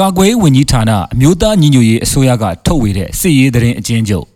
ကာကွယ်ရေးဝန်ကြီးဌာနအမျိုးသားညီညွတ်ရေးအစိုးရကထုတ်ဝေတဲ့စစ်ရေးသတင်းအကျဉ်းချုပ်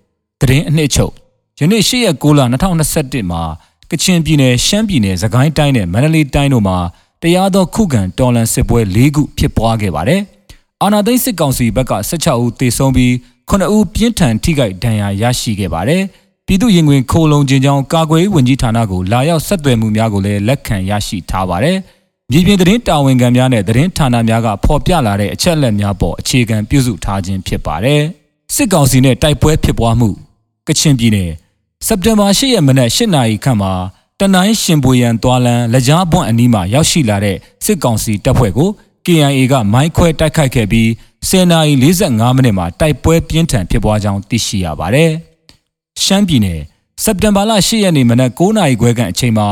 သတင်းအနှစ်ချုပ်ယနေ့၈ရက်6လ2021မှာကချင်ပြည်နယ်ရှမ်းပြည်နယ်စကိုင်းတိုင်းနဲ့မန္တလေးတိုင်းတို့မှာတရားသောခုခံတော်လှန်စစ်ပွဲ၄ခုဖြစ်ပွားခဲ့ပါတယ်။အာဏာသိမ်းစစ်ကောင်စီဘက်က16ဦးသေဆုံးပြီး9ဦးပြင်းထန်ထိခိုက်ဒဏ်ရာရရှိခဲ့ပါတယ်။ပြည်သူ့ရင်ခွင်ခိုလုံခြင်းကြောင့်ကာကွယ်ရေးဝန်ကြီးဌာနကိုလာရောက်ဆက်သွယ်မှုများကိုလည်းလက်ခံရရှိထားပါတယ်။ မြေပြင်သတင်းတာဝန်ခံများနဲ့သတင်းဌာနများကဖော်ပြလာတဲ့အချက်အလက်များပေါ်အခြေခံပြုစုထားခြင်းဖြစ်ပါတယ်။စစ်ကောင်စီနဲ့တိုက်ပွဲဖြစ်ပွားမှုကချင်ပြည်နယ်စက်တင်ဘာ၈ရက်မနက်၈နာရီခန့်မှာတနိုင်းရှင်ပွေရန်သွာလန်လကြားပွန့်အနီးမှာရောက်ရှိလာတဲ့စစ်ကောင်စီတပ်ဖွဲ့ကို KIA ကမိုင်းခွဲတိုက်ခိုက်ခဲ့ပြီး10နာရီ45မိနစ်မှာတိုက်ပွဲပြင်းထန်ဖြစ်ပွားကြောင်းသိရှိရပါတယ်။ရှမ်းပြည်နယ်စက်တင်ဘာလ10ရက်နေ့မနက်9နာရီခွဲခန့်အချိန်မှာ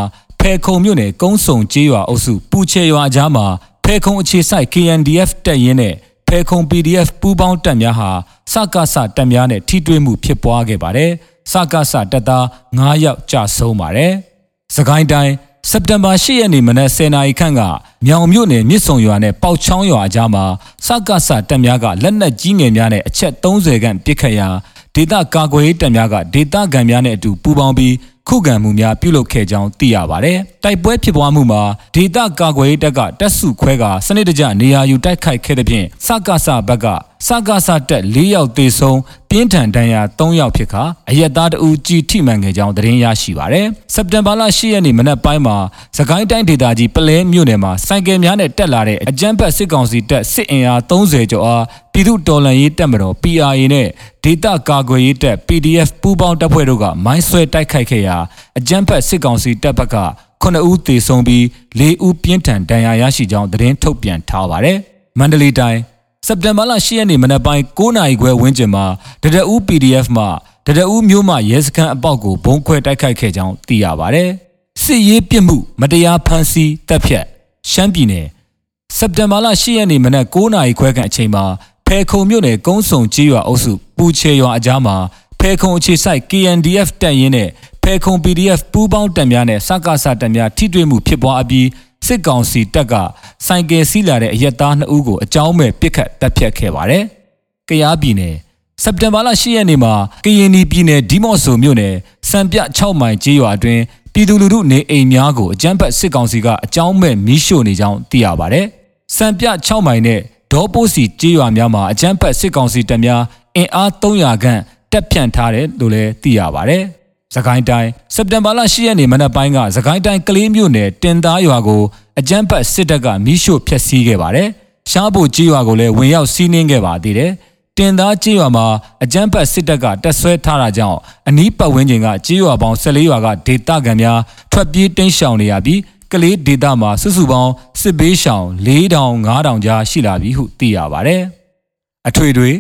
ဖဲခုံမြို့နယ်ကုန်းစုံကျေးရွာအုပ်စုပူချေရွာအကြားမှာဖဲခုံအခြေစိုက် KNDF တပ်ရင်းနဲ့ဖဲခုံ PDF ပူးပေါင်းတပ်များဟာစကားစတပ်များနဲ့ထိတွေ့မှုဖြစ်ပွားခဲ့ပါတယ်။စကားစတပ်သား9ယောက်ကြာဆုံးပါတယ်။စကိုင်းတိုင်းစက်တင်ဘာ10ရက်နေ့မနက်10:00နာရီခန့်ကမြောင်မြို့နယ်မြစ်ဆုံရွာနဲ့ပေါက်ချောင်းရွာအကြားမှာစကားစတပ်များကလက်နက်ကြီးငယ်များနဲ့အချက်30ခန့်ပစ်ခတ်ရာဒေသကာကွယ်ရေးတပ်များကဒေသခံများနဲ့အတူပူးပေါင်းပြီး ခုခံမှုများပြုလုပ်ခဲ့ကြောင်းသိရပါတယ်။တိုက်ပွဲဖြစ်ပွားမှုမှာဒေသကာကွယ်ရေးတပ်ကတပ်စုခွဲကစနစ်တကျနေရာယူတိုက်ခိုက်ခဲ့တဲ့ဖြင့်စကားစဘက်ကစကားစတက်၄ယောက်သေဆုံးပြင်းထန်ဒဏ်ရာ၃ယောက်ဖြစ်ခါအရက်သားတဦးကြီးထိမှန်ခဲ့ကြောင်းသတင်းရရှိပါရတယ်။စက်တင်ဘာလ10ရက်နေ့မနက်ပိုင်းမှာစကိုင်းတိုင်းဒေသကြီးပလဲမြို့နယ်မှာစိုက်ကယ်များနဲ့တက်လာတဲ့အကြမ်းဖက်စစ်ကောင်စီတပ်စစ်အင်အား30ကျော်အားပြည်သူတော်လှန်ရေးတပ်မတော် PRA နဲ့ဒေသကာကွယ်ရေးတပ် PDF ပူးပေါင်းတပ်ဖွဲ့တို့ကမိုင်းဆွဲတိုက်ခိုက်ခဲ့ရာအကြမ်းဖက်စစ်ကောင်စီတပ်ဘက်က9ဦးသေဆုံးပြီး4ဦးပြင်းထန်ဒဏ်ရာရရှိကြောင်းသတင်းထုတ်ပြန်ထားပါတယ်။မန္တလေးတိုင်းစက်တင်ဘာလ10ရက်နေ့မနက်ပိုင်း9နာရီခွဲဝန်းကျင်မှာတဒအူး PDF မှတဒအူးမျိုးမှရဲစခန်းအပေါက်ကိုဘုံခွဲတိုက်ခိုက်ခဲ့ကြောင်းသိရပါတယ်။စစ်ရေးပြစ်မှုမတရားဖမ်းဆီးတပ်ဖြတ်ရှမ်းပြည်နယ်စက်တင်ဘာလ10ရက်နေ့မနက်9နာရီခွဲခန့်အချိန်မှာဖဲခုံမြို့နယ်ကုန်းစုံကြီးရွာအုပ်စုပူချေရွာအကြားမှာဖဲခုံအခြေစိုက် KNDF တပ်ရင်းနဲ့ ဖဲခုံ PDF ပူးပေါင်းတပ်များနဲ့စကားစတပ်များထိတွေ့မှုဖြစ်ပွားအပြီးစစ်ကောင်စီတပ်ကစိုင်ကယ်စီးလာတဲ့အရက်သား2ဦးကိုအကြောင်းမဲ့ပစ်ခတ်တပ်ဖြတ်ခဲ့ပါတယ်။ကရားပြည်နယ်စက်တင်ဘာလ10ရက်နေ့မှာကရင်ပြည်နယ်ဒီမော့ဆိုမြို့နယ်စံပြ6မိုင်ကျေးရွာအတွင်းပြည်သူလူထုနေအိမ်များကိုအကြမ်းဖက်စစ်ကောင်စီကအကြောင်းမဲ့မီးရှို့နေကြောင်းသိရပါတယ်။စံပြ6မိုင်နဲ့ဒေါ်ပိုးစီကျေးရွာများမှာအကြမ်းဖက်စစ်ကောင်စီတပ်များအင်အား300ခန့်တက်ဖြန့်ထားတယ်လို့လည်းသိရပါတယ်။ စကိုင်းတိုင်းစက်တင်ဘာလ10ရက်နေ့မနက်ပိုင်းကစကိုင်းတိုင်းကလေးမြို့နယ်တင်သားရွာကိုအကြမ်းဖက်စစ်တပ်ကမီးရှို့ဖျက်ဆီးခဲ့ပါတယ်။ရှားဖို့ကျေးရွာကိုလည်းဝင်ရောက်စီးနင်းခဲ့ပါသေးတယ်။တင်သားကျေးရွာမှာအကြမ်းဖက်စစ်တပ်ကတက်ဆွဲထားတာကြောင့်အနီးပတ်ဝန်းကျင်ကကျေးရွာပေါင်း14ရွာကဒေသခံများထွက်ပြေးတိမ်းရှောင်နေရပြီးကလေးဒေတာမှာစုစုပေါင်းစစ်ဘေးရှောင်4000 5000ကြားရှိလာပြီဟုသိရပါတယ်။အထွေတွေ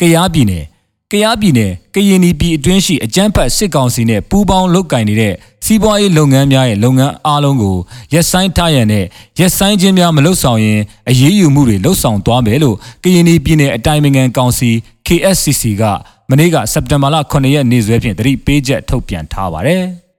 ကရားပြည်နယ် ကရားပြည်နယ်ကရင်ပြည်အတွင်းရှိအကြမ်းဖက်စစ်ကောင်စီနဲ့ပူးပေါင်းလုပ်ကင်နေတဲ့စီးပွားရေးလုပ်ငန်းများရဲ့လုပ်ငန်းအားလုံးကိုရက်ဆိုင်ထားရန်နဲ့ရက်ဆိုင်ခြင်းများမလုပ်ဆောင်ရင်အရေးယူမှုတွေလုပ်ဆောင်သွားမယ်လို့ကရင်ပြည်နယ်အတိုင်းအမြံကောင်စီ KSCC ကမနေ့ကစက်တင်ဘာလ9ရက်နေ့စွဲဖြင့်တတိပေးချက်ထုတ်ပြန်ထားပါတယ်။